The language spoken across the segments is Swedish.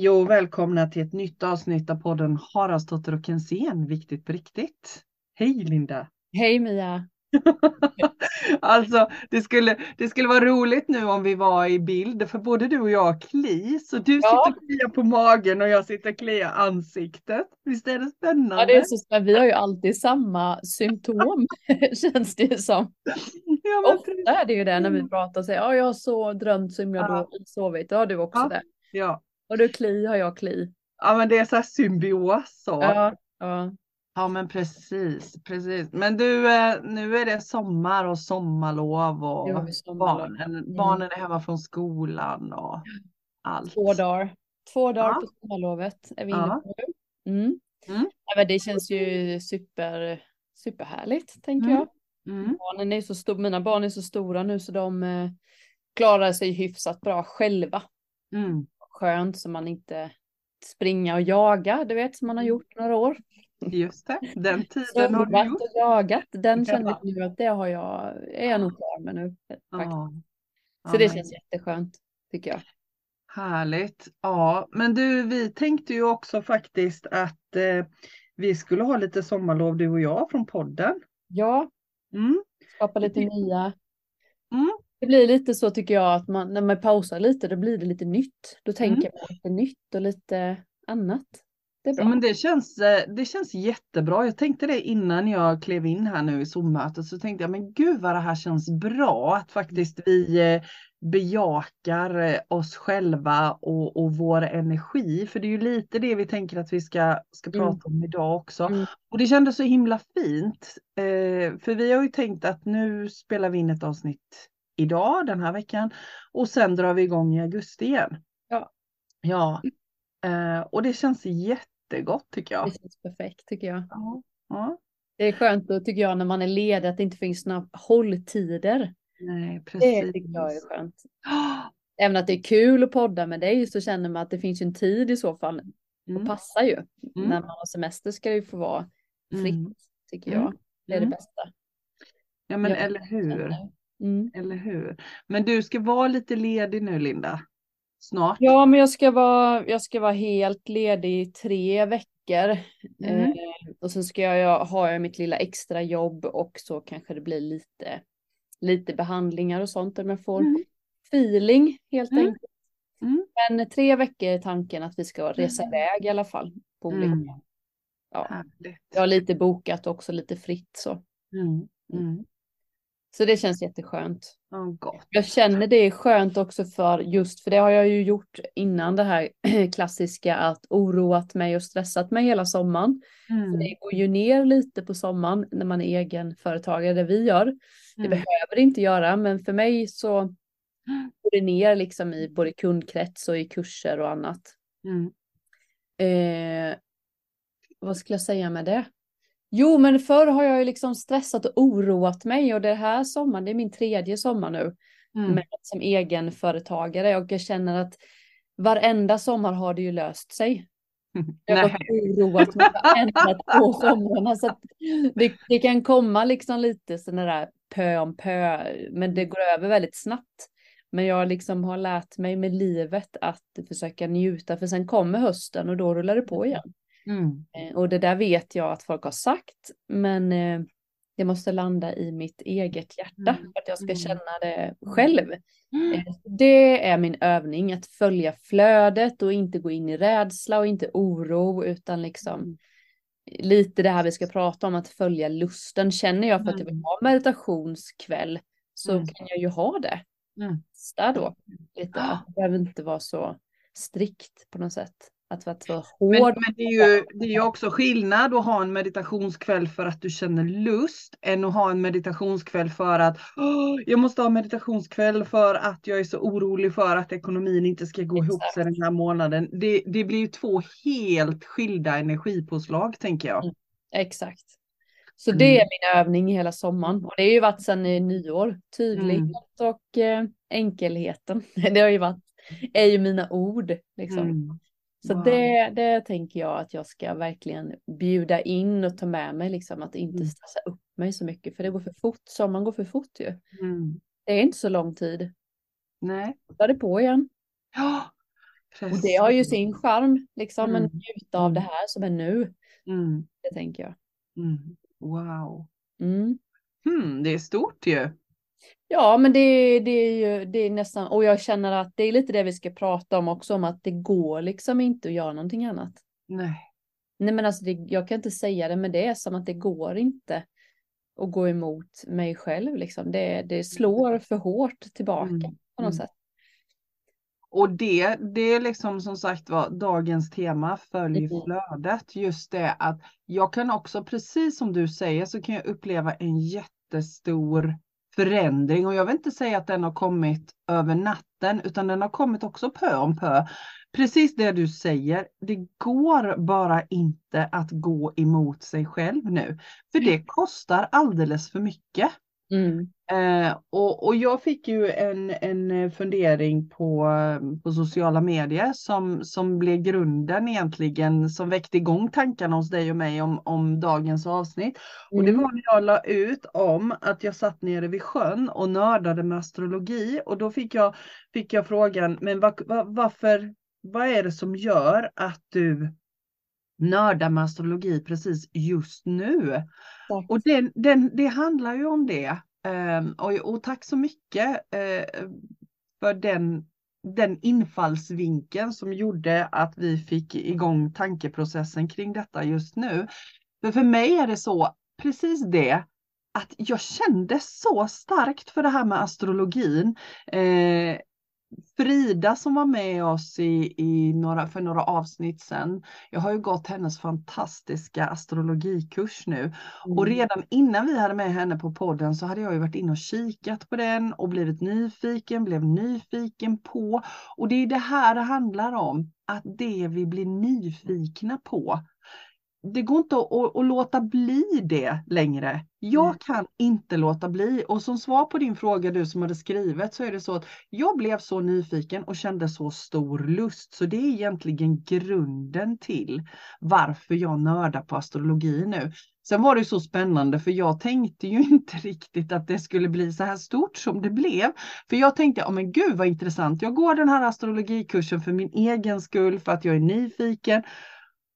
Hej och välkomna till ett nytt avsnitt av podden Haraldsdotter och Kensén, viktigt på riktigt. Hej Linda! Hej Mia! alltså det skulle, det skulle vara roligt nu om vi var i bild för både du och jag har kli. Så du Ja. sitter och kliar på magen och jag sitter och kliar ansiktet. Visst är det spännande? Ja, det är så spännande. Vi har ju alltid samma symptom känns det som. Ja, men Ofta är det ju det när vi pratar och säger ja, jag har så drömt så himla Ja. dåligt, sovit. Ja, du också Ja. det. ja. Och du kli har jag kli. ja men det är så här symbios. Så. Ja, ja. Ja men precis, precis. Men du, eh, nu är det sommar och sommarlov och har sommarlov. barnen, barnen är hemma från skolan och allt. Två dagar. Två dagar Ja. på sommarlovet är vi inne på nu. Mm. Mm. Ja, men det känns ju super, superhärligt tänker Mm. jag. Mm. Barnen är så stor, mina barn är så stora nu så de eh, klarar sig hyfsat bra själva. Mm. Skönt så man inte springa och jaga, du vet som man har gjort några år. Just det, den tiden har du gjort. och jagat, den känner jag nu att det har jag, är jag nog klar med nu. Faktiskt. Så det känns jätteskönt tycker jag. Härligt. Ja, men du, vi tänkte ju också faktiskt att eh, vi skulle ha lite sommarlov du och jag från podden. Ja, Mm. skapa lite nya. Mm. Det blir lite så tycker jag att man, när man pausar lite då blir det lite nytt. Då tänker Mm. man lite nytt och lite annat. Det är bra. Ja, men det känns, eh, det känns jättebra. Jag tänkte det innan jag klev in här nu i Zoom-mötet så tänkte jag, men gud vad det här känns bra att faktiskt vi eh, bejakar eh, oss själva och, och vår energi. För det är ju lite det vi tänker att vi ska, ska Mm. prata om idag också. Mm. Och det kändes så himla fint. Eh, för vi har ju tänkt att nu spelar vi in ett avsnitt idag, den här veckan. Och sen drar vi igång i augusti igen. Ja. Ja. Eh, och det känns jättegott tycker jag. Det känns perfekt tycker jag. Ja. Ja. Det är skönt då tycker jag när man är ledig att det inte finns några hålltider. Nej, Det precis. tycker jag är skönt. Även att det är kul att podda med dig så känner man att det finns en tid i så fall. Och Mm. passar ju. Mm. När man har semester ska det ju få vara fritt Mm. tycker Mm. jag. Det är Mm. det bästa. Ja, men Jag eller hur? Mm. Eller hur? Men du ska vara lite ledig nu, Linda. Snart. Ja, men jag ska, vara, jag ska vara helt ledig i tre veckor. Mm. Eh, och sen ska jag ha mitt lilla extra jobb och så kanske det blir lite, lite behandlingar och sånt om jag får Mm. feeling helt Mm. enkelt. Mm. Men tre veckor är tanken att vi ska resa Mm. iväg i alla fall. På olika. Mm. Ja. Härligt. Jag har lite bokat också, lite fritt så. Mm. Så det känns jätteskönt. Ja, gott. Jag känner det är skönt också för just för det har jag ju gjort innan det här klassiska att oroat mig och stressat mig hela sommaren. Mm. Det går ju ner lite på sommaren när man är egenföretagare, det vi gör. Det Mm. behöver det inte göra, men för mig så går det ner liksom i både kundkrets och i kurser och annat. Mm. Eh, vad skulle jag säga med det? Jo, men förr har jag ju liksom stressat och oroat mig och det här sommaren, det är min tredje sommar nu Mm. med, som egenföretagare och jag känner att varenda sommar har det ju löst sig. Jag har oroat mig varenda två somrarna så det, det kan komma liksom lite sådana där pö om pö, men det går över väldigt snabbt. Men jag liksom har lärt mig med livet att försöka njuta för sen kommer hösten och då rullar det på igen. Mm. Eh, Och det där vet jag att folk har sagt, men eh, det måste landa i mitt eget hjärta Mm. för att jag ska Mm. känna det själv. Mm. Eh, Det är min övning, att följa flödet och inte gå in i rädsla och inte oro, utan liksom lite det här vi ska prata om, att följa lusten. Känner jag för att jag vill ha meditationskväll så kan jag ju ha det. Testa då lite, det behöver inte vara så strikt på något sätt. Att vara Men, hård. men det är ju det är ju också skillnad att ha en meditationskväll för att du känner lust än att ha en meditationskväll för att "Åh, jag måste ha meditationskväll för att jag är så orolig för att ekonomin inte ska gå ihop sig Exakt. den här månaden. Det, det blir ju två helt skilda energipåslag tänker jag. Mm. Exakt. Så Mm. det är min övning hela sommaren. Och det har ju varit sedan i nyår. Tydlighet Mm. och eh, enkelheten. Det har ju varit, är ju mina ord. Liksom. Mm. Så Wow. det, det tänker jag att jag ska verkligen bjuda in och ta med mig. Liksom, att inte Mm. stressa upp mig så mycket. För det går för fort. Sommaren går för fort ju. Mm. Det är inte så lång tid. Nej. Är det på igen. Ja, Och det har ju sin charm, liksom, men Mm. njuta av det här som är nu, Mm, det tänker jag. mm. Wow. Mm. Hmm, det är stort ju. Ja, men det, det är ju det är nästan, och jag känner att det är lite det vi ska prata om också, om att det går liksom inte att göra någonting annat. Nej. Nej, men alltså det, jag kan inte säga det, men det är som att det går inte att gå emot mig själv liksom. Det, det slår för hårt tillbaka Mm, på något mm. sätt. Och det, det är liksom som sagt var dagens tema, följ Mm. flödet. Just det att jag kan också, precis som du säger, så kan jag uppleva en jättestor förändring. Och jag vill inte säga att den har kommit över natten, utan den har kommit också pö om pö. Precis det du säger, det går bara inte att gå emot sig själv nu. För det kostar alldeles för mycket. Mm. Eh, och, och jag fick ju en, en fundering på, på sociala medier som, som blev grunden egentligen, som väckte igång tankarna hos dig och mig om, om dagens avsnitt. Och det Mm. var när jag la ut om att jag satt nere vid sjön och nördade med astrologi och då fick jag, fick jag frågan, men va, va, varför, vad är det som gör att du nördar med astrologi precis just nu? Exakt. Och den, den, det handlar ju om det. Ehm, och, och tack så mycket eh, för den, den infallsvinkeln som gjorde att vi fick igång tankeprocessen kring detta just nu. För för mig är det så, precis det, att jag kände så starkt för det här med astrologin. Eh, Frida som var med oss i, i några, för några avsnitt sedan. Jag har ju gått hennes fantastiska astrologikurs nu. Och Mm. redan innan vi hade med henne på podden så hade jag ju varit inne och kikat på den och blivit nyfiken, blev nyfiken på. Och det är det här det handlar om, att det vi blir nyfikna på, det går inte att, att, låta bli det längre. Jag kan inte låta bli. Och som svar på din fråga du som hade skrivit så är det så att jag blev så nyfiken och kände så stor lust. Så det är egentligen grunden till varför jag nördar på astrologi nu. Sen var det så spännande för jag tänkte ju inte riktigt att det skulle bli så här stort som det blev. För jag tänkte, ja men gud vad intressant, jag går den här astrologikursen för min egen skull, för att jag är nyfiken.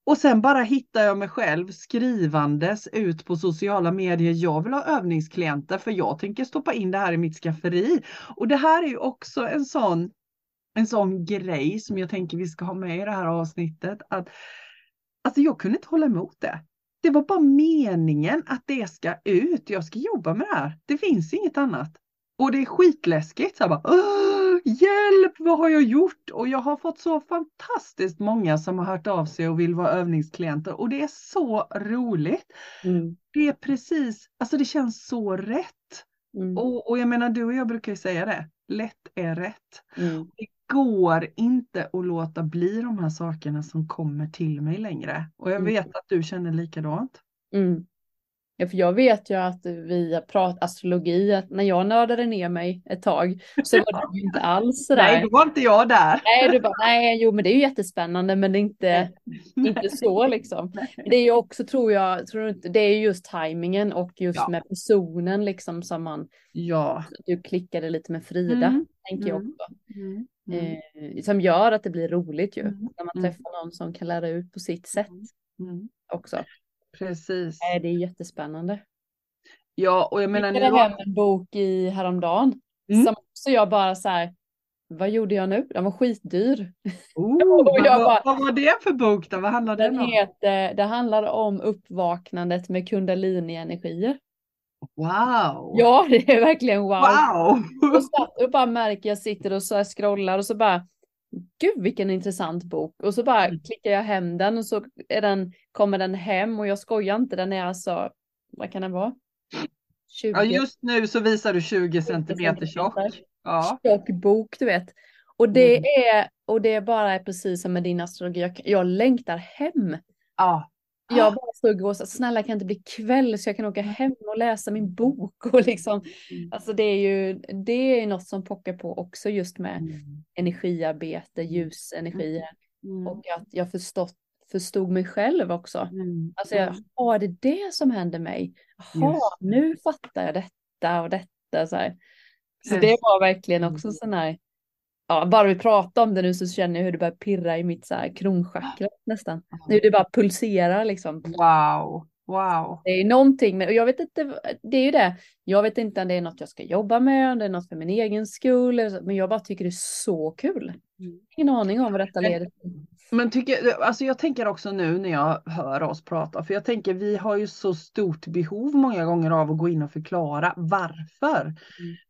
Och sen bara hittar jag mig själv skrivandes ut på sociala medier. Jag vill ha övningsklienter för jag tänker stoppa in det här i mitt skafferi. Och det här är ju också en sån, en sån grej som jag tänker vi ska ha med i det här avsnittet. Att, alltså jag kunde inte hålla emot det. Det var bara meningen att det ska ut. Jag ska jobba med det här. Det finns inget annat. Och det är skitläskigt. Så jag bara, "Åh, hjälp, vad har jag gjort? Och jag har fått så fantastiskt många som har hört av sig och vill vara övningsklienter. Och det är så roligt. Mm. Det är precis, alltså det känns så rätt. Mm. Och, och jag menar, du och jag brukar ju säga det. Lätt är rätt. Mm. Det går inte att låta bli de här sakerna som kommer till mig längre. Och jag Mm. vet att du känner likadant. Mm. Ja, för jag vet ju att vi har pratat astrologi, att när jag nördade ner mig ett tag så var det ju inte alls sådär. Nej, då var inte jag där. Nej, du bara, nej, jo, men det är ju jättespännande, men det är inte, inte så liksom. Men Det är ju också, tror jag, tror inte, det är just tajmingen och just Ja. med personen liksom som man, Ja. du klickade lite med Frida, Mm, tänker jag mm. också. Mm, mm, Eh, som gör att det blir roligt ju, Mm, när man mm. träffar någon som kan lära ut på sitt sätt också. Precis. Nej, det är jättespännande. Ja, och jag menar Jag hittade hem en bok i häromdagen. Mm. Som också jag bara så här, vad gjorde jag nu? Den var skitdyr. Oh, vad, bara- vad var det för bok då? Vad handlar den Den om? heter, det handlar om uppvaknandet med kundalini-energier. Wow! Ja, det är verkligen wow. Wow! Och, så, och bara märker jag sitter och så här scrollar och så bara, gud vilken intressant bok. Och så bara Mm. klickar jag hem den och så är den, kommer den hem och jag skojar inte, den är alltså, vad kan den vara? 20 Ja, just nu så visar du 20 centimeter tjock. Ja. tjock bok, du vet. Och det Mm. är, och det är bara precis som med din astrologi, jag, jag längtar hem. Ja. Jag bara stod och sa, snälla kan det inte bli kväll så jag kan åka hem och läsa min bok och liksom, Mm. alltså det är ju, det är något som pockar på också just med Mm. energiarbete, ljusenergier Mm. och att jag förstått, förstod mig själv också. Mm. Alltså jag, ja det är det som hände mig. Jaha, nu fattar jag detta och detta så här. Så det var verkligen också sån här, ja, bara vi pratar om det nu så känner jag hur det börjar pirra i mitt så här kronchakra nästan. Nu det bara pulserar liksom. Wow, wow. Det är någonting, men jag vet inte, det är ju det. Jag vet inte om det är något jag ska jobba med, om det är något för min egen skull, men jag bara tycker det är så kul. Mm. Ingen aning om vad detta leder till. Men tycker, alltså jag tänker också nu när jag hör oss prata, för jag tänker vi har ju så stort behov många gånger av att gå in och förklara varför. Mm.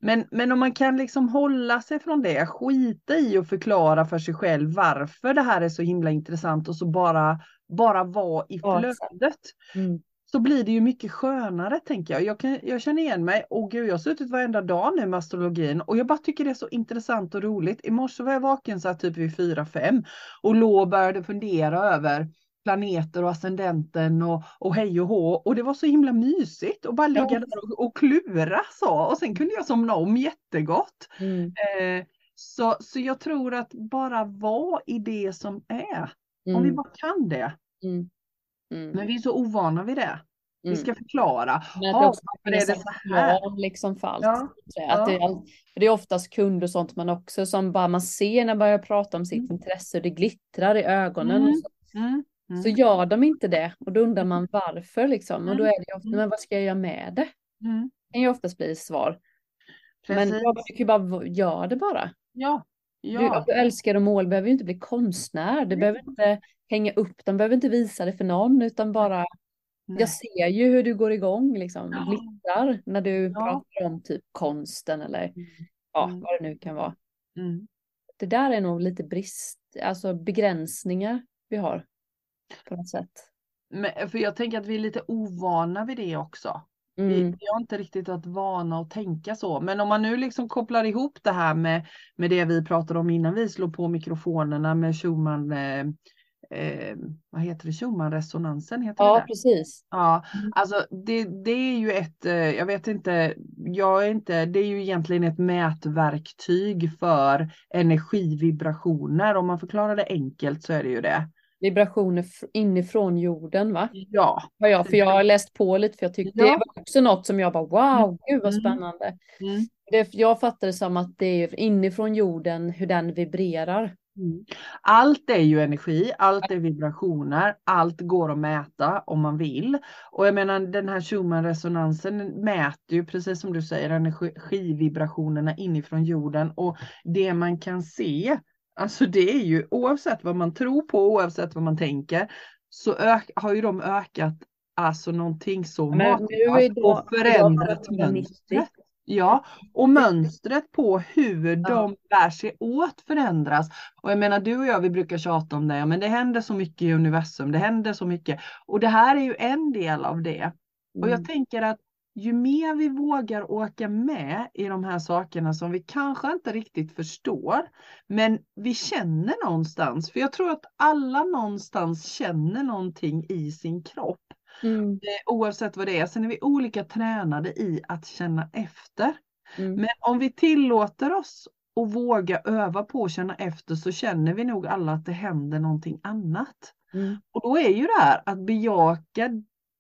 Men, men om man kan liksom hålla sig från det, skita i att förklara för sig själv varför det här är så himla intressant och så bara, bara vara i flödet. Mm så blir det ju mycket skönare tänker jag. Jag, kan, jag känner igen mig och gud, jag har suttit varenda dag nu med astrologin och jag bara tycker det är så intressant och roligt. I morse var jag vaken så här typ vid 4-5 och låg och började fundera över planeter och ascendenten och, och hej och hå. Och det var så himla mysigt att bara ligga ja. där och, och klura så. Och sen kunde jag somna om jättegott. Mm. Eh, så, så jag tror att bara vara i det som är. Mm. Om vi mm. bara kan det. Mm. Mm. Men vi är så ovana vid det. Vi mm. ska förklara. Men att det är det så här? Liksom för allt. Ja. Att det, är, det är oftast kunder och sånt man också som bara man ser när man börjar prata om sitt mm. intresse och det glittrar i ögonen. Mm. Så. Mm. Mm. så. gör de inte det och då undrar man varför liksom. Och då är det ofta, men vad ska jag göra med det? Mm. Det kan ju oftast bli svar. Precis. Men jag tycker bara, gör det bara. Ja. Ja. Du, du älskar och mål behöver ju inte bli konstnär. Du behöver inte hänga upp de behöver inte visa det för någon utan bara Nej. Jag ser ju hur du går igång liksom, ja. glittrar när du ja. pratar om typ konsten eller mm. ja, mm. vad det nu kan vara. Mm. Det där är nog lite brist, alltså begränsningar vi har på något sätt. Men, för jag tänker att vi är lite ovana vid det också. Mm. Vi, vi har inte riktigt varit vana att tänka så. Men om man nu liksom kopplar ihop det här med, med det vi pratade om innan vi slog på mikrofonerna med Schumann eh, eh, vad heter det, Schumann-resonansen? Heter ja, det precis. Ja, mm. alltså det, det är ju ett, eh, jag vet inte, jag är inte, det är ju egentligen ett mätverktyg för energivibrationer. Om man förklarar det enkelt så är det ju det. Vibrationer inifrån jorden va? Ja. ja, ja för jag har läst på lite för jag tyckte ja. det var också något som jag bara wow, mm. gud vad mm. spännande. Mm. Det, jag fattar det som att det är inifrån jorden hur den vibrerar. Mm. Allt är ju energi, allt är vibrationer, allt går att mäta om man vill. Och jag menar den här Schumann-resonansen mäter ju precis som du säger energivibrationerna inifrån jorden och det man kan se, alltså det är ju oavsett vad man tror på, oavsett vad man tänker, så har ju de ökat alltså någonting så makalöst och förändrat mönstret. Ja, och mönstret på hur de bär sig åt förändras. Och jag menar du och jag, vi brukar tjata om det, men det händer så mycket i universum, det händer så mycket. Och det här är ju en del av det. Mm. Och jag mm. tänker att ju mer vi vågar åka med i de här sakerna som vi kanske inte riktigt förstår, men vi känner någonstans, för jag tror att alla någonstans känner någonting i sin kropp. Mm. Eh, oavsett vad det är. Sen är vi olika tränade i att känna efter. Mm. Men om vi tillåter oss och våga öva på att känna efter så känner vi nog alla att det händer någonting annat. Mm. Och då är ju det här att bejaka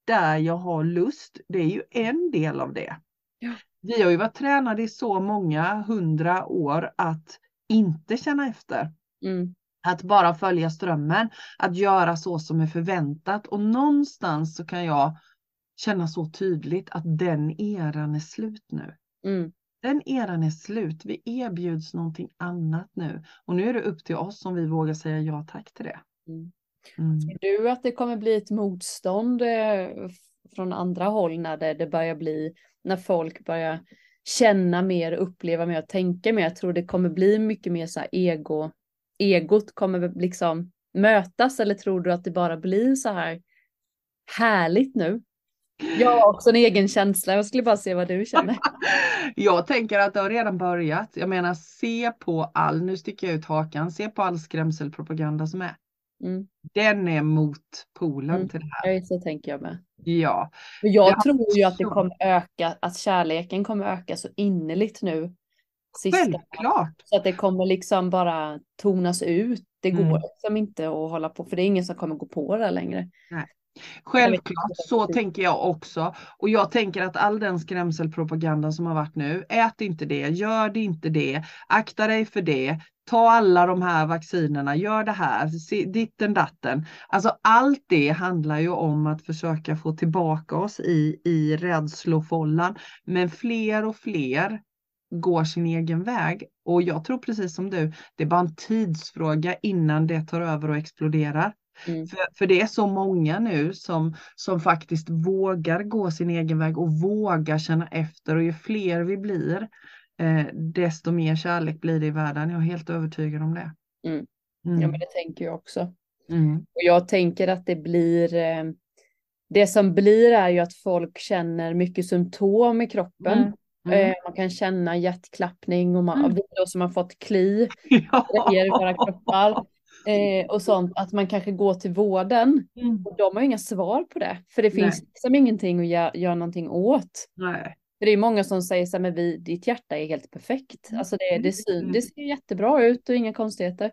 där jag har lust, det är ju en del av det. Ja. Vi har ju varit tränade i så många hundra år att inte känna efter. Mm. Att bara följa strömmen, att göra så som är förväntat och någonstans så kan jag känna så tydligt att den eran är slut nu. Mm. Den eran är slut. Vi erbjuds någonting annat nu och nu är det upp till oss om vi vågar säga ja tack till det. Mm. Mm. Tror du att det kommer bli ett motstånd eh, från andra håll när det, det börjar bli, när folk börjar känna mer, uppleva mer, tänka mer? Jag tror det kommer bli mycket mer så här ego egot kommer liksom mötas eller tror du att det bara blir så här härligt nu? Jag har också en egen känsla, jag skulle bara se vad du känner. jag tänker att det har redan börjat. Jag menar se på all, nu sticker jag ut hakan, se på all skrämselpropaganda som är. Mm. Den är mot polen mm. till det här. Ja, så tänker jag med. Ja. jag tror ju att det kommer öka, att kärleken kommer öka så innerligt nu Sista. Självklart. Så att det kommer liksom bara tonas ut. Det går mm. liksom inte att hålla på, för det är ingen som kommer gå på det längre. Nej. Självklart, så tänker jag också. Och jag tänker att all den skrämselpropagandan som har varit nu, ät inte det, gör det inte det, akta dig för det, ta alla de här vaccinerna, gör det här, ditten datten. Alltså allt det handlar ju om att försöka få tillbaka oss i, i rädslofållan. Men fler och fler går sin egen väg. Och jag tror precis som du, det är bara en tidsfråga innan det tar över och exploderar. Mm. För, för det är så många nu som, som faktiskt vågar gå sin egen väg och vågar känna efter och ju fler vi blir eh, desto mer kärlek blir det i världen. Jag är helt övertygad om det. Mm. Mm. Ja men det tänker jag också. Mm. Och jag tänker att det blir eh, det som blir är ju att folk känner mycket symptom i kroppen. Mm. Mm. Eh, man kan känna hjärtklappning och man, mm. vi som har fått kli ja. i våra kroppar eh, och sånt, att man kanske går till vården. Mm. Och de har inga svar på det, för det finns Nej. liksom ingenting att göra, göra någonting åt. Nej. För det är många som säger så här, men vi, ditt hjärta är helt perfekt. Mm. Alltså det, det, syn, mm. det ser jättebra ut och inga konstigheter.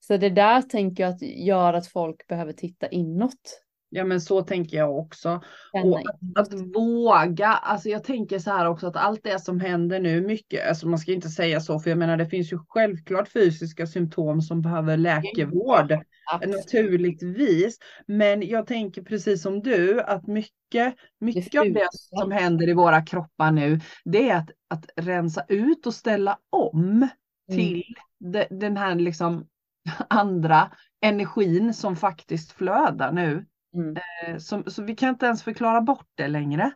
Så det där tänker jag att gör att folk behöver titta inåt. Ja men så tänker jag också. Och att, att, våga, alltså jag tänker så här också att allt det som händer nu mycket, alltså man ska inte säga så för jag menar det finns ju självklart fysiska symptom som behöver läkevård. Absolut. Naturligtvis. Men jag tänker precis som du att mycket, mycket av det som händer i våra kroppar nu det är att, att rensa ut och ställa om mm. till de, den här liksom andra energin som faktiskt flödar nu. Mm. Eh, så, så, vi kan inte ens förklara bort det längre.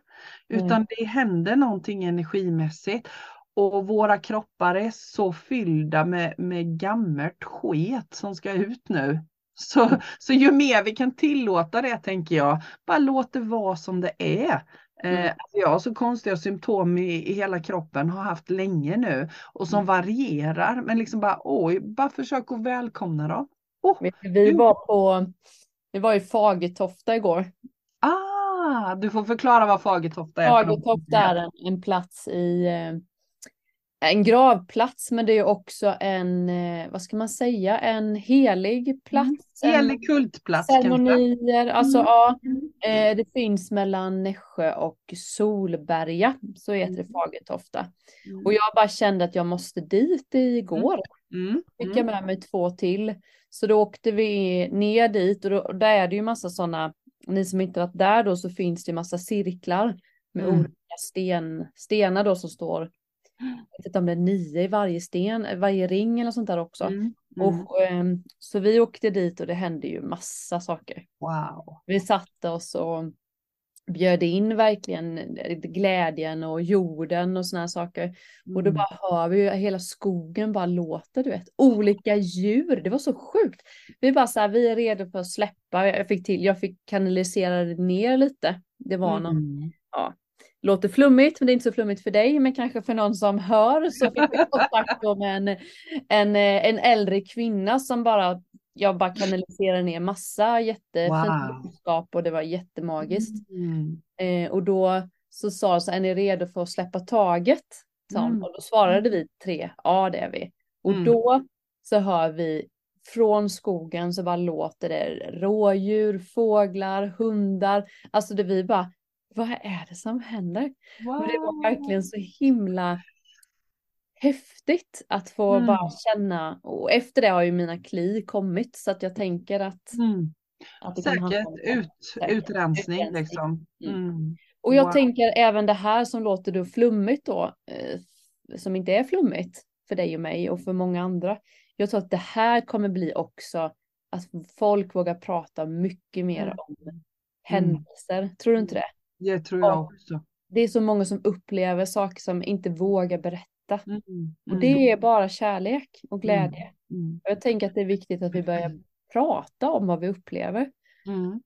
Utan mm. det händer någonting energimässigt. Och våra kroppar är så fyllda med, med gammalt sket som ska ut nu. Så, mm. så ju mer vi kan tillåta det tänker jag, bara låt det vara som det är. Eh, mm. Alltså jag har så konstiga symptom i, i hela kroppen, har haft länge nu och som mm. varierar. Men liksom bara, oj, bara försök att välkomna dem. Oh, vi var på vi var i Fagertofta igår. Ah, du får förklara vad Fagertofta är. Fagertofta är en, en plats i eh, en gravplats, men det är också en, eh, vad ska man säga, en helig plats. Mm. Helig kultplats Ceremonier, alltså mm. ja, eh, det finns mellan Nässjö och Solberga, så heter det mm. Fagertofta. Mm. Och jag bara kände att jag måste dit igår. Mm. Mm. Fick jag med mig två till. Så då åkte vi ner dit och, då, och där är det ju massa sådana, ni som inte varit där då så finns det massa cirklar med mm. olika sten, stenar då som står, jag vet inte om det är nio i varje sten, varje ring eller sånt där också. Mm. Mm. Och, um, så vi åkte dit och det hände ju massa saker. Wow. Vi satte oss och bjöd in verkligen glädjen och jorden och såna här saker. Mm. Och då mm. bara hör vi ju hela skogen bara låter, du vet. Olika djur, det var så sjukt. Vi bara så här, vi är redo för att släppa. Jag fick till, jag fick kanalisera det ner lite. Det var mm. någon, ja. Låter flummigt, men det är inte så flummigt för dig, men kanske för någon som hör så fick vi kontakt med en, en, en äldre kvinna som bara jag bara kanaliserade ner massa jättefint budskap och det var jättemagiskt. Mm. Eh, och då så sa hon så är ni redo för att släppa taget? Mm. Och då svarade vi tre, ja det är vi. Och mm. då så hör vi från skogen så bara låter det rådjur, fåglar, hundar. Alltså det vi bara, vad är det som händer? Wow. Och det var verkligen så himla häftigt att få mm. bara känna. Och efter det har ju mina kli kommit så att jag tänker att. Mm. att Säkert ut, utrensning, utrensning liksom. Mm. mm. Och jag wow. tänker även det här som låter då flummigt då. Eh, som inte är flummigt för dig och mig och för många andra. Jag tror att det här kommer bli också att folk vågar prata mycket mer mm. om händelser. Tror du inte det? Det tror jag också. Det är så många som upplever saker som inte vågar berätta. Mm. Mm. Och det är bara kärlek och glädje. Mm. mm. Och jag tänker att det är viktigt att vi börjar prata om vad vi upplever. Mm.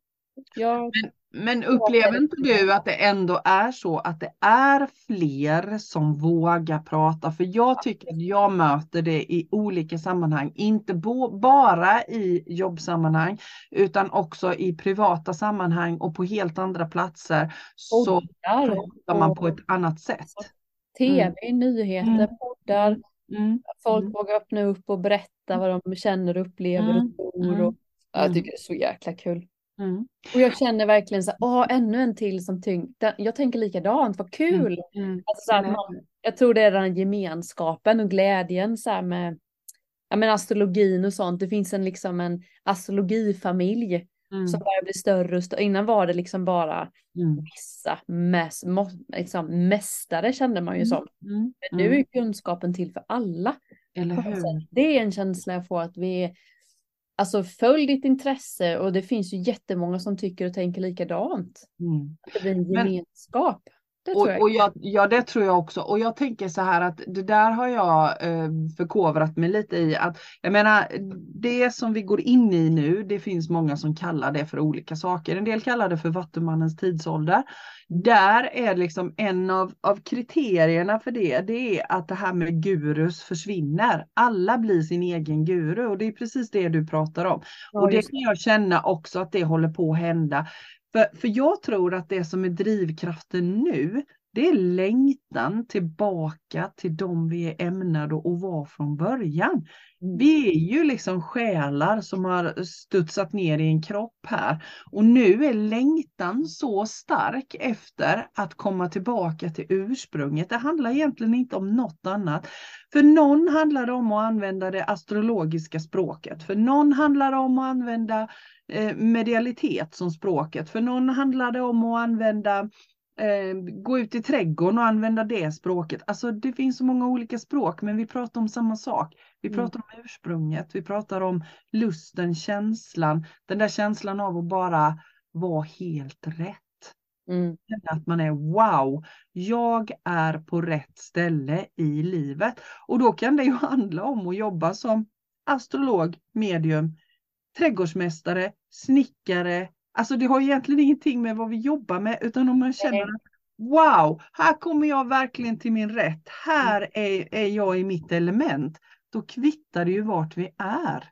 Jag... Men, men upplever inte du att det ändå är så att det är fler som vågar prata? För jag tycker att jag möter det i olika sammanhang, inte bara i jobbsammanhang utan också i privata sammanhang och på helt andra platser så pratar man på ett annat sätt. tv, mm. nyheter, mm. poddar. Mm. Folk mm. vågar öppna upp och berätta vad de känner, upplever och tror. Och, ja, jag tycker det är så jäkla kul. Mm. Och jag känner verkligen så åh, ännu en till som tyngd. Jag tänker likadant, vad kul. Mm. Alltså, så att man, jag tror det är den gemenskapen och glädjen så här med ja, men astrologin och sånt. Det finns en, liksom en astrologifamilj Mm. som börjar bli större och större. Innan var det liksom bara Mm. vissa mäs, må, liksom, mästare kände man ju som. Mm. Men nu är kunskapen till för alla. Det är en känsla jag får att vi är, alltså följ ditt intresse och det finns ju jättemånga som tycker och tänker likadant. Mm. Att det blir en Men- gemenskap. Det Och, jag. och jag, ja det tror jag också. Och jag tänker så här att det där har jag eh, förkovrat mig lite i. att Jag menar det som vi går in i nu, det finns många som kallar det för olika saker. En del kallar det för Vattumannens tidsålder. Där är liksom en av, av kriterierna för det, det är att det här med gurus försvinner. Alla blir sin egen guru och det är precis det du pratar om. Ja, Och det kan jag känna också att det håller på att hända. För, för jag tror att det som är drivkraften nu, det är längtan tillbaka till de vi är ämnade att vara från början. Mm. Vi är ju liksom själar som har studsat ner i en kropp här. Och nu är längtan så stark efter att komma tillbaka till ursprunget. Det handlar egentligen inte om något annat. För någon handlar det om att använda det astrologiska språket. För någon handlar det om att använda eh, medialitet som språket. För någon handlar det om att använda eh, gå ut i trädgården och använda det språket. Alltså det finns så många olika språk men vi pratar om samma sak. Vi Mm. pratar om ursprunget, vi pratar om lusten, känslan, den där känslan av att bara vara helt rätt. Mm. Att man är wow, jag är på rätt ställe i livet. Och då kan det ju handla om att jobba som astrolog, medium, trädgårdsmästare, snickare. Alltså det har egentligen ingenting med vad vi jobbar med utan om man känner att wow, här kommer jag verkligen till min rätt. Här är, är jag i mitt element. Då kvittar det ju vart vi är.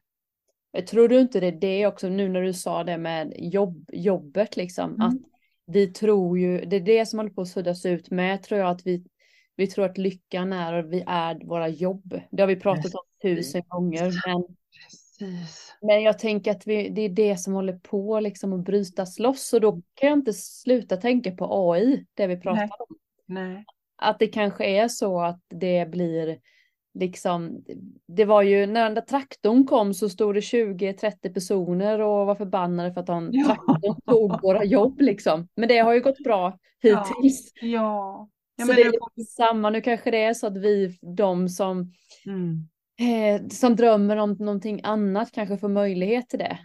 Jag tror du inte det är det också nu när du sa det med jobb, jobbet liksom. Mm. Att vi tror ju, det är det som håller på att suddas ut med tror jag att vi, vi tror att lyckan är och vi är våra jobb. Det har vi pratat om tusen gånger. Men, Precis. men jag tänker att vi, det är det som håller på liksom att brytas loss och då kan jag inte sluta tänka på AI, det vi pratar Nej. om. Nej. Att det kanske är så att det blir liksom, det var ju när den där traktorn kom så stod det 20-30 personer och var förbannade för att han, Ja. traktorn tog våra jobb liksom. Men det har ju gått bra Ja. hittills. Ja. Ja, så men det det- är lite samma, nu kanske det är så att vi, de som, Mm. Eh, som drömmer om någonting annat kanske får möjlighet till det.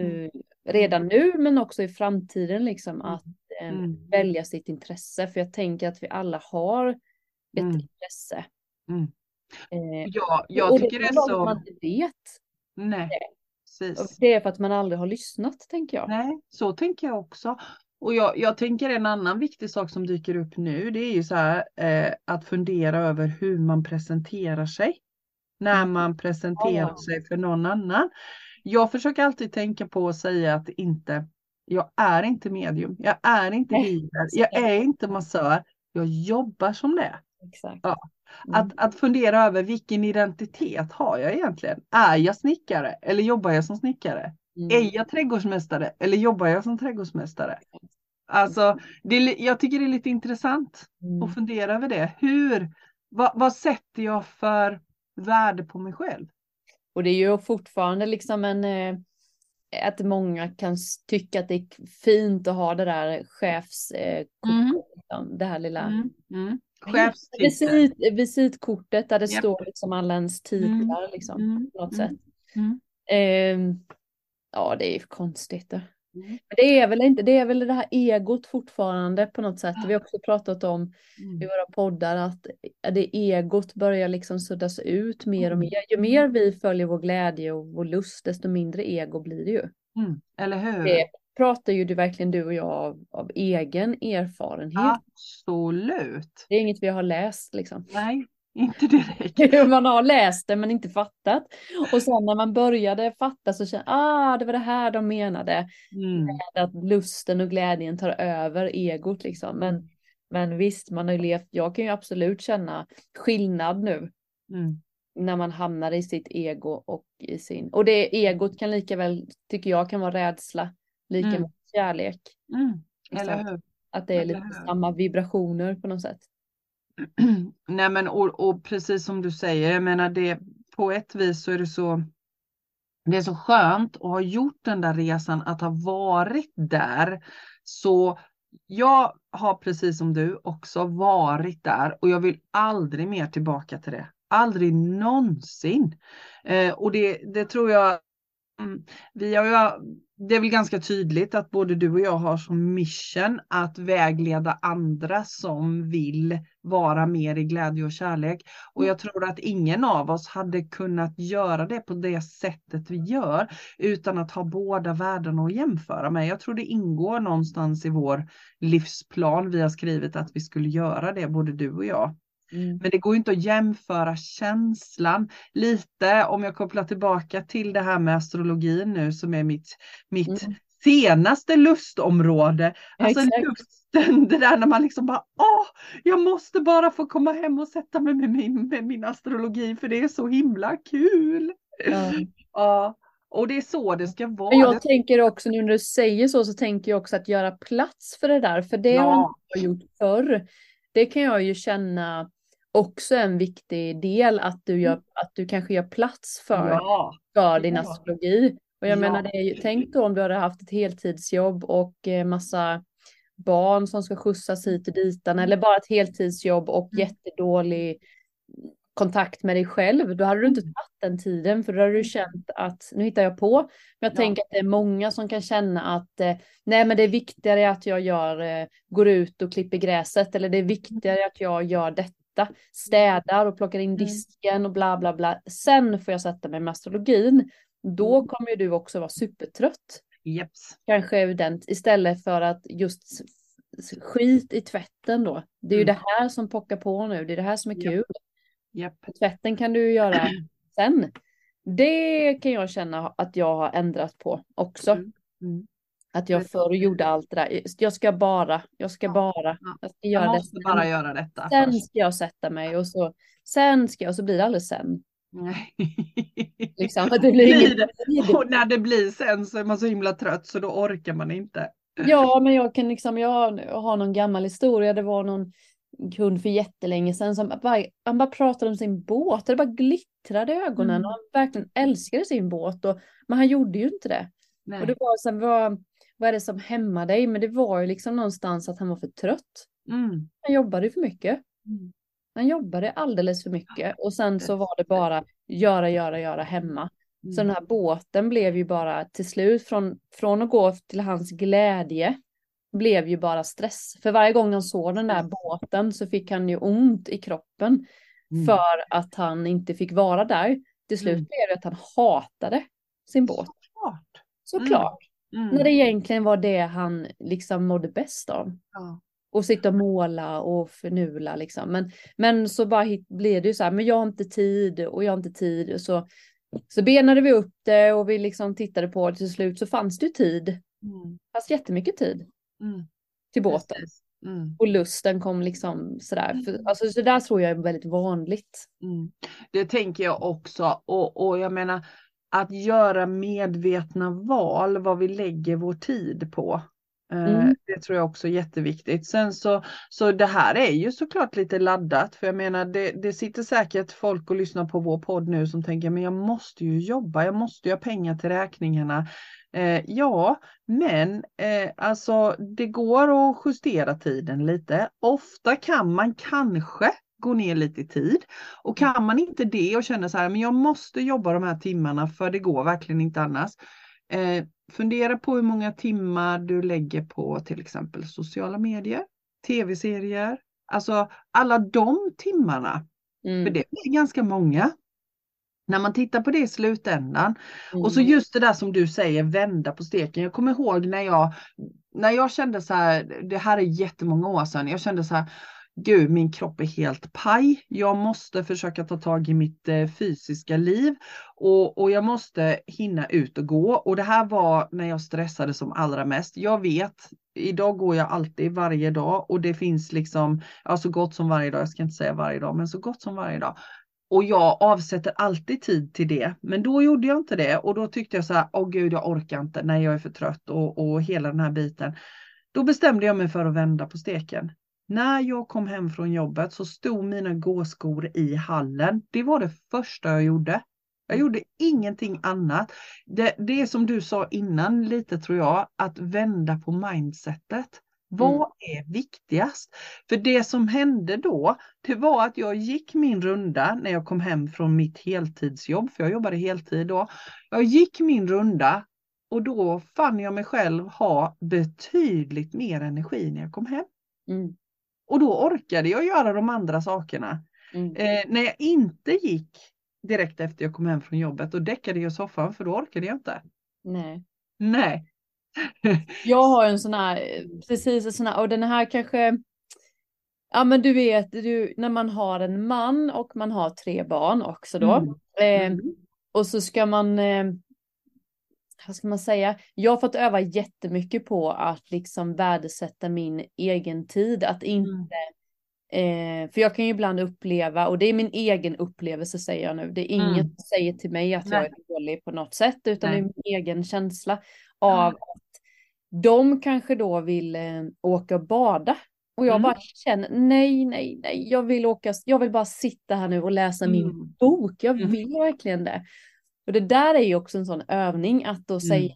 Mm. Eh, redan nu men också i framtiden liksom Mm. att eh, Mm. välja sitt intresse. För jag tänker att vi alla har ett Mm. intresse. Mm. Ja, jag och tycker det är så. man inte vet. Nej, precis. det är för att man aldrig har lyssnat, tänker jag. Nej, så tänker jag också. Och jag, jag tänker en annan viktig sak som dyker upp nu, det är ju så här eh, att fundera över hur man presenterar sig. När Mm. man presenterar Ja. sig för någon annan. Jag försöker alltid tänka på att säga att inte, jag är inte medium, jag är inte healer, jag är det. inte massör, jag jobbar som det. Exakt. Ja. Mm. Att, att fundera över vilken identitet har jag egentligen? Är jag snickare eller jobbar jag som snickare? Mm. Är jag trädgårdsmästare eller jobbar jag som trädgårdsmästare? Alltså, det är, li- jag tycker det är lite intressant Mm. att fundera över det. Hur, vad, vad sätter jag för värde på mig själv? Och det är ju fortfarande liksom en, eh, att många kan tycka att det är fint att ha det där chefs, eh, Mm. liksom, det här lilla Mm, mm. Chefstitel. visit, visitkortet där det Japp. står liksom alla ens titlar liksom, Mm, på något mm, sätt. mm. Ehm, ja, det är ju konstigt. Det. Mm. Men det är väl inte, det är väl det här egot fortfarande på något sätt. Vi har också pratat om i Mm. våra poddar att det egot börjar liksom suddas ut mer och Mm. mer. Ju mer vi följer vår glädje och vår lust, desto mindre ego blir det ju. Mm. Eller hur? Det pratar ju du verkligen du och jag av, av egen erfarenhet. Absolut. Det är inget vi har läst liksom. Nej, inte direkt. Man har läst det men inte fattat. Och sen när man började fatta så kände ah det var det här de menade. Mm. Att lusten och glädjen tar över egot liksom. Men, men visst, man har ju levt, jag kan ju absolut känna skillnad nu. Mm. när man hamnar i sitt ego och i sin, och det egot kan lika väl, tycker jag, kan vara rädsla. lika Mm. med kärlek. Mm. Eller hur? Att det är lite samma vibrationer på något sätt. Nej men och, och precis som du säger, jag menar det på ett vis så är det så det är så skönt att ha gjort den där resan, att ha varit där. Så jag har precis som du också varit där och jag vill aldrig mer tillbaka till det. Aldrig någonsin. Eh, och det, det tror jag mm, Vi har ju, det är väl ganska tydligt att både du och jag har som mission att vägleda andra som vill vara mer i glädje och kärlek. Och jag tror att ingen av oss hade kunnat göra det på det sättet vi gör utan att ha båda världarna att jämföra med. Jag tror det ingår någonstans i vår livsplan vi har skrivit att vi skulle göra det, både du och jag. Mm. Men det går inte att jämföra känslan lite om jag kopplar tillbaka till det här med astrologin nu som är mitt, mitt Mm. senaste lustområde. Alltså exakt. lusten, det där när man liksom bara åh, jag måste bara få komma hem och sätta mig med min, med min astrologi för det är så himla kul. Ja. Ja, och det är så det ska vara. Jag tänker också nu när du säger så, så tänker jag också att göra plats för det där. För det har Ja. inte jag gjort förr. Det kan jag ju känna också en viktig del att du, gör, att du kanske gör plats för, ja, för din Ja. astrologi. Och jag Ja. menar, det är tänk då om du hade haft ett heltidsjobb och eh, massa barn som ska skjutsas hit och dit, eller bara ett heltidsjobb och Mm. jättedålig kontakt med dig själv, då hade du inte Mm. tagit den tiden för då hade du känt att, nu hittar jag på, men jag Ja. tänker att det är många som kan känna att eh, nej men det är viktigare att jag gör, eh, går ut och klipper gräset eller det är viktigare att jag gör detta, städar och plockar in Mm. disken och bla bla bla. Sen får jag sätta mig med astrologin. Då Mm. kommer ju du också vara supertrött. jeps. Kanske evident istället för att just skit i tvätten då. Det är ju Mm. det här som pockar på nu, det är det här som är kul. Japp. Tvätten kan du göra sen. Det kan jag känna att jag har ändrat på också. Mm. Mm. Att jag förr gjorde allt det där. Jag ska bara, jag ska bara, ja. jag ska göra Jag måste sen. bara göra detta Sen först. ska jag sätta mig och så, sen ska jag, och så blir det aldrig sen. Nej. Liksom, det blir tid. Och när det blir sen så är man så himla trött så då orkar man inte. Ja, men jag kan liksom, jag har- någon gammal historia. Det var någon kund för jättelänge sedan som bara, han bara pratade om sin båt. Det bara glittrade i ögonen Mm. och han verkligen älskade sin båt. Och, men han gjorde ju inte det. Nej. Och det var så här, vad, vad är det som hämmar dig? Men det var ju liksom någonstans att han var för trött. Mm. Han jobbade för mycket. Mm. Han jobbade alldeles för mycket. Och sen så var det bara göra, göra, göra hemma. Så den här båten blev ju bara till slut från, från att gå till hans glädje blev ju bara stress. För varje gång han såg den där båten så fick han ju ont i kroppen Mm. för att han inte fick vara där. Till slut Mm. blev det att han hatade sin båt. Såklart. Såklart. Mm. När det egentligen var det han liksom mådde bäst av. Ja. Och sitta och måla och förnula liksom. Men, men så bara hit, blev det ju så här, men jag har inte tid och jag har inte tid. Och så, så benade vi upp det och vi liksom tittade på det till slut så fanns det ju tid. Mm. Fanns jättemycket tid Mm. till båten. Mm. Och lusten kom liksom sådär. För, alltså så där tror jag är väldigt vanligt. Mm. Det tänker jag också. Och, och jag menar att göra medvetna val vad vi lägger vår tid på. Eh, Mm. Det tror jag också är jätteviktigt. Sen så, så det här är ju såklart lite laddat. För jag menar det, det sitter säkert folk och lyssnar på vår podd nu som tänker men jag måste ju jobba, jag måste ju ha pengar till räkningarna. Eh, ja, men eh, alltså det går att justera tiden lite. Ofta kan man kanske gå ner lite i tid. Och kan man inte det och känner så här, men jag måste jobba de här timmarna för det går verkligen inte annars. Eh, fundera på hur många timmar du lägger på till exempel sociala medier, tv-serier, alltså alla de timmarna. För Mm. det blir ganska många. När man tittar på det i slutändan. Och så Mm. just det där som du säger, vända på steken. Jag kommer ihåg när jag, när jag kände så här, det här är jättemånga år sedan, jag kände så här, gud min kropp är helt paj. Jag måste försöka ta tag i mitt eh, fysiska liv och, och jag måste hinna ut och gå. Och det här var när jag stressade som allra mest. Jag vet, idag går jag alltid varje dag och det finns liksom, ja så gott som varje dag, jag ska inte säga varje dag, men så gott som varje dag och jag avsätter alltid tid till det. Men då gjorde jag inte det och då tyckte jag så här, åh gud jag orkar inte, nej jag är för trött och, och hela den här biten. Då bestämde jag mig för att vända på steken. När jag kom hem från jobbet så stod mina gåskor i hallen. Det var det första jag gjorde. Jag gjorde ingenting annat. Det, det är som du sa innan lite tror jag, att vända på mindsetet. Vad mm. är viktigast? För det som hände då, det var att jag gick min runda när jag kom hem från mitt heltidsjobb, för jag jobbade heltid då. Jag gick min runda och då fann jag mig själv ha betydligt mer energi när jag kom hem. Mm. Och då orkade jag göra de andra sakerna. Mm. Eh, när jag inte gick direkt efter jag kom hem från jobbet, då däckade jag soffan för då orkade jag inte. Nej. Nej. jag har en sån här, precis en sån här, och den här kanske, ja men du vet, du, när man har en man och man har tre barn också då. Mm. Eh, mm. och så ska man, eh, vad ska man säga, jag har fått öva jättemycket på att liksom värdesätta min egen tid, att inte mm. Eh, för jag kan ju ibland uppleva, och det är min egen upplevelse säger jag nu, det är inget mm. som säger till mig att Nej. jag är dålig på något sätt, utan Nej. det är min egen känsla av mm. att de kanske då vill eh, åka och bada. Och jag mm. bara känner, nej, nej, nej, jag vill åka, jag vill bara sitta här nu och läsa min mm. bok, jag mm. vill verkligen det. Och det där är ju också en sån övning att då mm. säga,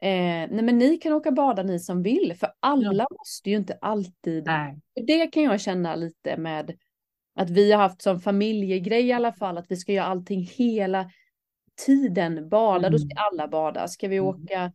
eh, nej men ni kan åka bada ni som vill, för alla ja. måste ju inte alltid. Nej. Det kan jag känna lite med att vi har haft som familjegrej i alla fall, att vi ska göra allting hela tiden. Bada, mm. då ska mm. alla bada. Ska vi mm. åka,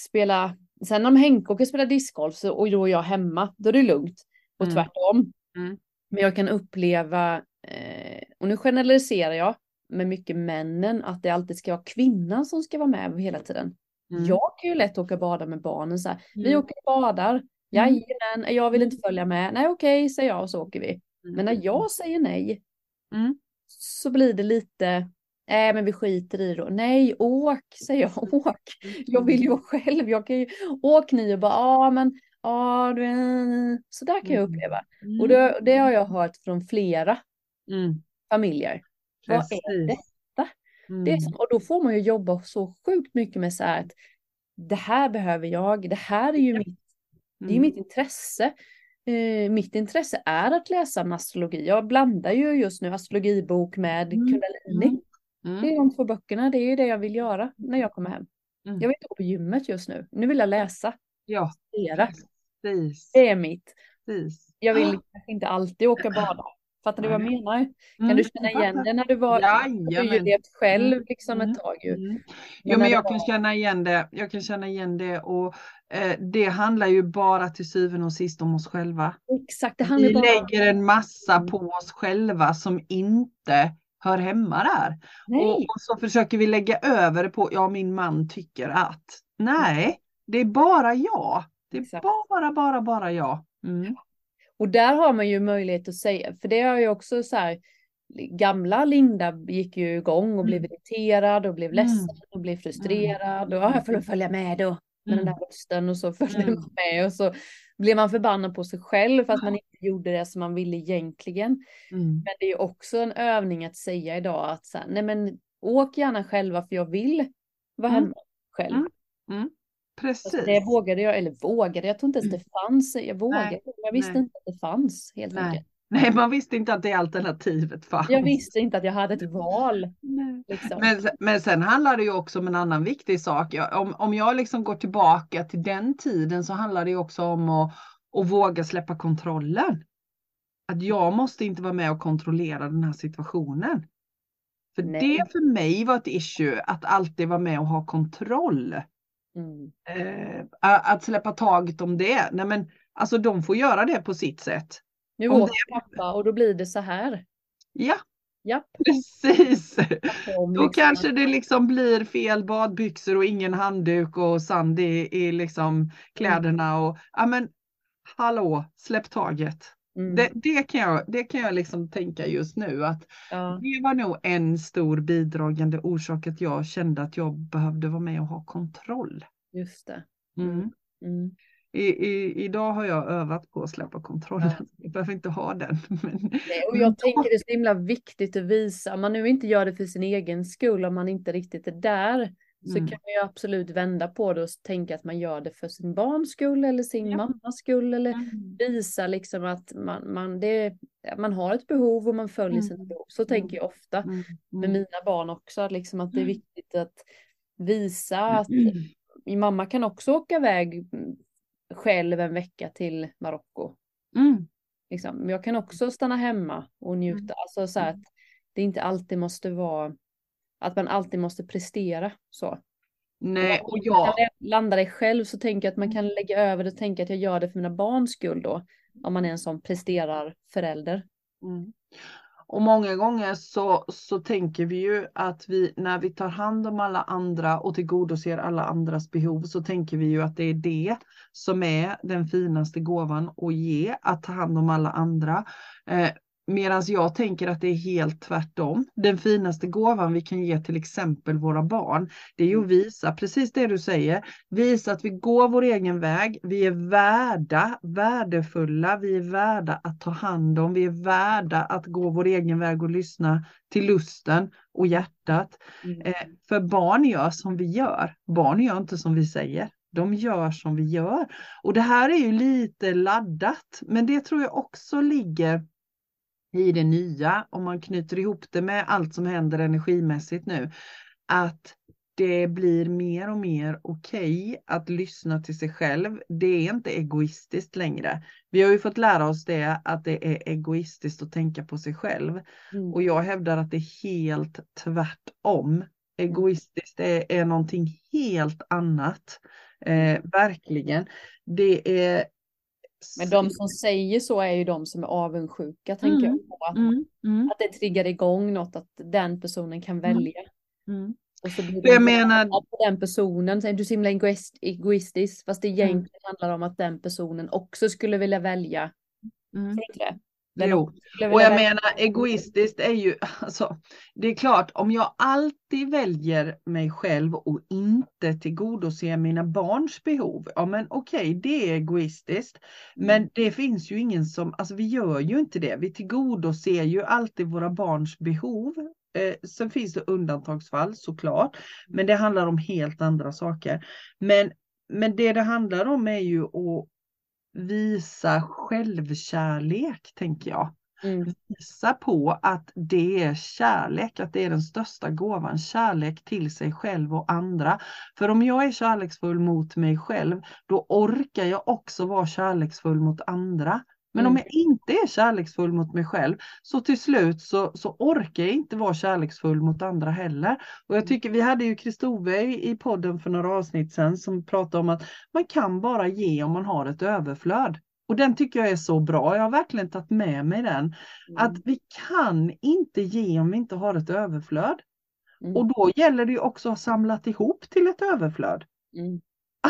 spela, sen om Henke åker spela discgolf och då är jag hemma, då är det lugnt. Och mm. tvärtom. Mm. Men jag kan uppleva, eh, och nu generaliserar jag, med mycket männen, att det alltid ska vara kvinnan som ska vara med hela tiden. Mm. Jag kan ju lätt åka och bada med barnen så här. Mm. Vi åker och badar. Mm. Jajamän, jag vill inte följa med. Nej okej, okay, säger jag och så åker vi. Men när jag säger nej mm. så blir det lite, nej men vi skiter i det. Nej, åk, säger jag, åk. Jag vill ju vara själv. Jag kan ju, åk ni och bara, ja men, ja du, så där kan jag uppleva. Mm. Och det, det, har jag hört från flera mm. familjer. Precis. Vad är det? Mm. Det är, mm. och då får man ju jobba så sjukt mycket med så här att det här behöver jag, det här är ju mitt, det är mm. mitt intresse. Eh, mitt intresse är att läsa astrologi. Jag blandar ju just nu astrologibok med mm. kundalini. Mm. Det är de två böckerna, det är ju det jag vill göra när jag kommer hem. Mm. Jag vill inte gå på gymmet just nu, nu vill jag läsa. Ja, precis. Det är mitt. Precis. Jag vill inte alltid åka bada. Fattar du vad jag menar? Kan mm. du känna igen det när du var, du ju levt själv mm. liksom ett tag ju. Mm. Jo men jag var... kan känna igen det, jag kan känna igen det och eh, det handlar ju bara till syvende och sist om oss själva. Exakt, det handlar Vi bara... lägger en massa mm. på oss själva som inte hör hemma där. Och, och, så försöker vi lägga över det på, ja min man tycker att. Nej, det är bara jag. Det är Exakt. bara, bara, bara jag. Mm. Och där har man ju möjlighet att säga, för det har ju också så här, gamla Linda gick ju igång och blev mm. irriterad och blev mm. ledsen och blev frustrerad och jag får följa med då med mm. den där rösten och så följde mm. man med och så blev man förbannad på sig själv för att man inte gjorde det som man ville egentligen. Mm. Men det är ju också en övning att säga idag att så här, nej men åk gärna själva för jag vill vara mm. hemma själv. Mm. Precis. Det vågade jag, eller vågade, jag tror inte ens det fanns. Jag vågade, Nej. jag visste Nej. inte att det fanns helt Nej. enkelt. Nej, man visste inte att det alternativet fanns. Jag visste inte att jag hade ett val. Liksom. Men, men sen handlar det ju också om en annan viktig sak. Om, om jag liksom går tillbaka till den tiden så handlar det också om att, att våga släppa kontrollen. Att jag måste inte vara med och kontrollera den här situationen. För Nej. det för mig var ett issue, att alltid vara med och ha kontroll. Mm. Eh, att släppa taget om det. Nej men alltså de får göra det på sitt sätt. Nu åker det... pappa och då blir det så här. Ja, ja. precis. Då kanske det liksom blir fel badbyxor och ingen handduk och sand i, i liksom kläderna. Och, ja men hallå, släpp taget. Mm. Det, det, kan jag, det kan jag liksom tänka just nu att ja. det var nog en stor bidragande orsak att jag kände att jag behövde vara med och ha kontroll. Just det. Mm. Mm. i, i, idag har jag övat på att släppa kontrollen. Jag behöver inte ha den. Men, Nej, och jag tänker det är så himla viktigt att visa, om man nu inte gör det för sin egen skull, om man inte riktigt är där, så Mm. kan man ju absolut vända på det och tänka att man gör det för sin barns skull eller sin Ja. mammas skull eller Mm. visa liksom att man, man, det, man har ett behov och man följer sina Mm. behov. Så tänker jag ofta Mm. med mina barn också, liksom att det är Mm. viktigt att visa att Mm. min mamma kan också åka iväg mm, själv en vecka till Marocko. Mm. Liksom. Men jag kan också stanna hemma och njuta. Mm. Alltså så att det inte alltid måste vara att man alltid måste prestera så. Nej, och Om jag, man kan landa dig själv så tänker jag att man kan lägga över det och tänka att jag gör det för mina barns skull då. Om man är en sån presterar förälder. Mm. Och många gånger så, så tänker vi ju att vi när vi tar hand om alla andra och tillgodoser alla andras behov så tänker vi ju att det är det som är den finaste gåvan att ge, att ta hand om alla andra. Eh, Medan jag tänker att det är helt tvärtom. Den finaste gåvan vi kan ge till exempel våra barn, det är ju att visa precis det du säger. Visa att vi går vår egen väg. Vi är värda, värdefulla. Vi är värda att ta hand om. Vi är värda att gå vår egen väg och lyssna till lusten och hjärtat. Mm. Eh, för barn gör som vi gör. Barn gör inte som vi säger. De gör som vi gör. Och det här är ju lite laddat, men det tror jag också ligger i det nya, om man knyter ihop det med allt som händer energimässigt nu, att det blir mer och mer okej att lyssna till sig själv. Det är inte egoistiskt längre. Vi har ju fått lära oss det, att det är egoistiskt att tänka på sig själv. Mm. Och jag hävdar att det är helt tvärtom. Egoistiskt är, är någonting helt annat. Eh, verkligen. Det är... Men de som säger så är ju de som är avundsjuka tänker Mm. jag på. Att, Mm, mm, att det triggar igång något, att den personen kan Mm. välja. mm. Och så blir jag menar- på den personen. Säger du är så himla egoist, egoistisk. Fast det egentligen handlar om att den personen också skulle vilja välja. Mm. Jo, och jag menar egoistiskt är ju, alltså, det är klart om jag alltid väljer mig själv och inte tillgodoser mina barns behov, ja men okej, det är egoistiskt. Men det finns ju ingen som, alltså vi gör ju inte det, vi tillgodoser ju alltid våra barns behov. Eh, sen finns det undantagsfall såklart, men det handlar om helt andra saker. Men, men det det handlar om är ju att visa självkärlek, tänker jag. Mm. Visa på att det är kärlek, att det är den största gåvan, kärlek till sig själv och andra. För om jag är kärleksfull mot mig själv, då orkar jag också vara kärleksfull mot andra. Men om Mm. jag inte är kärleksfull mot mig själv, så till slut så, så orkar jag inte vara kärleksfull mot andra heller. Och jag tycker vi hade ju Kristove i podden för några avsnitt sedan som pratade om att man kan bara ge om man har ett överflöd. Och den tycker jag är så bra. Jag har verkligen tagit med mig den. Att vi kan inte ge om vi inte har ett överflöd. Mm. Och då gäller det ju också att ha samlat ihop till ett överflöd. Mm.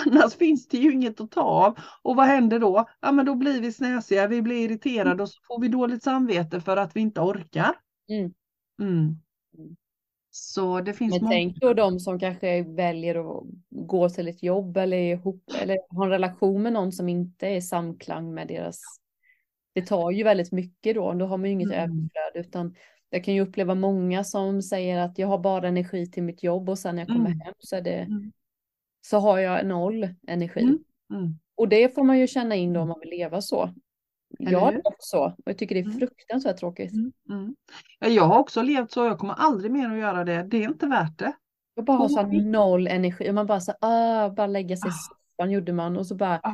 Annars finns det ju inget att ta av. Och vad händer då? Ja men då blir vi snäsiga, vi blir irriterade och så får vi dåligt samvete för att vi inte orkar. Mm. Mm. Mm. Så det finns Men många. tänk då de som kanske väljer att gå till ett jobb eller, ihop, eller har en relation med någon som inte är i samklang med deras... Det tar ju väldigt mycket då, då har man ju inget Mm. överflöd utan jag kan ju uppleva många som säger att jag har bara energi till mitt jobb och sen när jag kommer Mm. hem så är det Mm. Så har jag noll energi. Mm. Mm. Och det får man ju känna in då om man vill leva så. Eller Jag har levt så och jag tycker det är Mm. fruktansvärt tråkigt. Mm. Mm. Ja, jag har också levt så, jag kommer aldrig mer att göra det. Det är inte värt det. Jag bara har så noll energi och man bara så ah, bara lägga sig i Ah. soffan gjorde man och så bara Ah.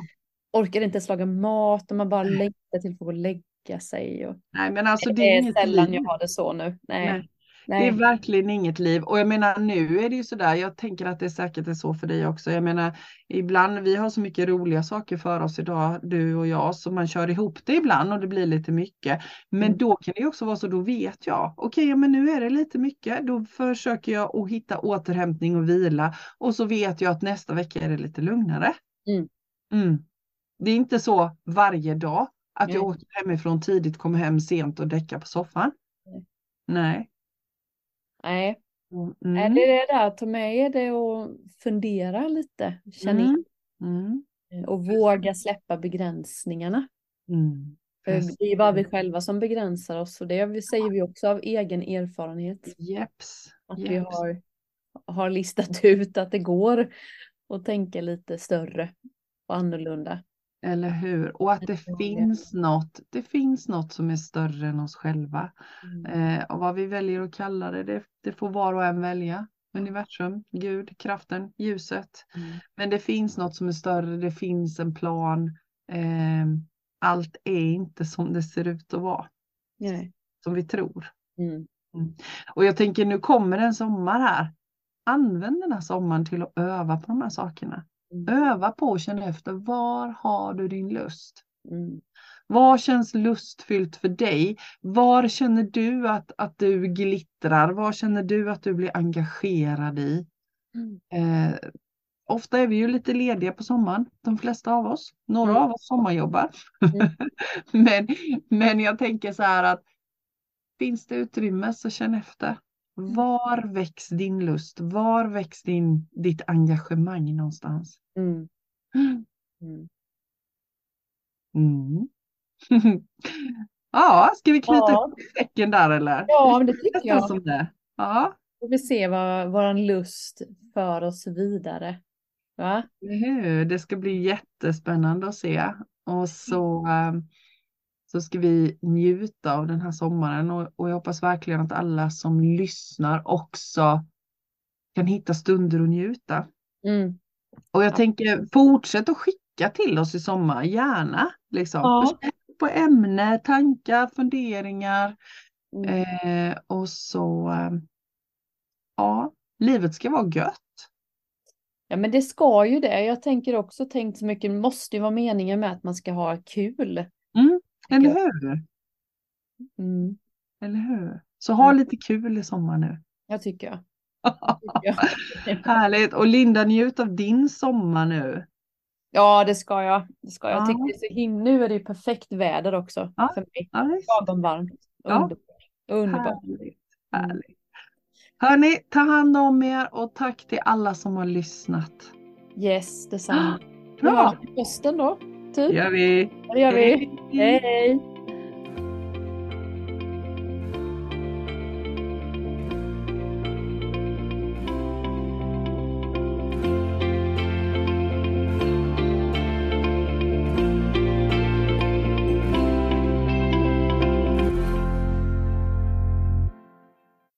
orkade inte ens laga mat och man bara längtar till att få och lägga sig. Och... Nej men alltså det det är är sällan liv. jag har det så nu. Nej. Nej. Nej. Det är verkligen inget liv. Och jag menar nu är det ju sådär, jag tänker att det säkert är så för dig också. Jag menar ibland, vi har så mycket roliga saker för oss idag, du och jag, så man kör ihop det ibland och det blir lite mycket. Men Mm. då kan det ju också vara så, då vet jag, okej, ja, men nu är det lite mycket, då försöker jag att hitta återhämtning och vila och så vet jag att nästa vecka är det lite lugnare. Mm. Mm. Det är inte så varje dag att jag åker hemifrån tidigt, kommer hem sent och däckar på soffan. Nej. Nej. Mm. Är det det där, ta med er det och fundera lite. Känn in. Mm. Mm. Och våga släppa begränsningarna. Mm. För det är bara vi själva som begränsar oss och det säger vi också av egen erfarenhet. Jeps. Att Jeps. vi har, har listat ut att det går att tänka lite större och annorlunda. Eller hur? Och att det finns något, det finns något som är större än oss själva. Mm. Eh, och vad vi väljer att kalla det, det, det får var och en välja. Universum, Gud, kraften, ljuset. Mm. Men det finns något som är större, det finns en plan. Eh, allt är inte som det ser ut att vara, Nej. som vi tror. Mm. Och jag tänker nu kommer en sommar här. Använd den här sommaren till att öva på de här sakerna. Mm. Öva på och känna efter, var har du din lust? Mm. Vad känns lustfyllt för dig? Var känner du att, att du glittrar? Var känner du att du blir engagerad i? Mm. Eh, ofta är vi ju lite lediga på sommaren, de flesta av oss. Några Mm. av oss sommarjobbar. Mm. men, men jag tänker så här att finns det utrymme så känn efter. Var väcks din lust? Var väcks din, ditt engagemang någonstans? Mm. Mm. Mm. Mm. ja, ska vi knyta Ja. upp säcken där eller? ja, men det tycker jag. som det. Ja, Får vi se vad våran lust för oss vidare. Va? Det ska bli jättespännande att se. Och så, ehm, så ska vi njuta av den här sommaren och, och jag hoppas verkligen att alla som lyssnar också kan hitta stunder att njuta. Mm. Och jag tänker fortsätt att skicka till oss i sommar, gärna. Liksom. Ja. På ämne, tankar, funderingar. Mm. Eh, och så, eh, ja, livet ska vara gött. Ja, men det ska ju det. Jag tänker också tänkt så mycket, det måste ju vara meningen med att man ska ha kul. Eller hur? Mm. Eller hur? Så ha lite kul i sommar nu. Jag tycker jag. Härligt. Och Linda, njut av din sommar nu. Ja, det ska jag. Det ska jag. Ja. tycker det så him- Nu är det ju perfekt väder också Ja. för mig. Ja. Lagom varmt. Ja. Underbart. Underbart. Härligt. Mm. Härligt. Hörni, ta hand om er och tack till alla som har lyssnat. Yes, detsamma. Bra, hörs i hösten då. Typ. det gör vi. Ja, det gör vi. Hej. Hej.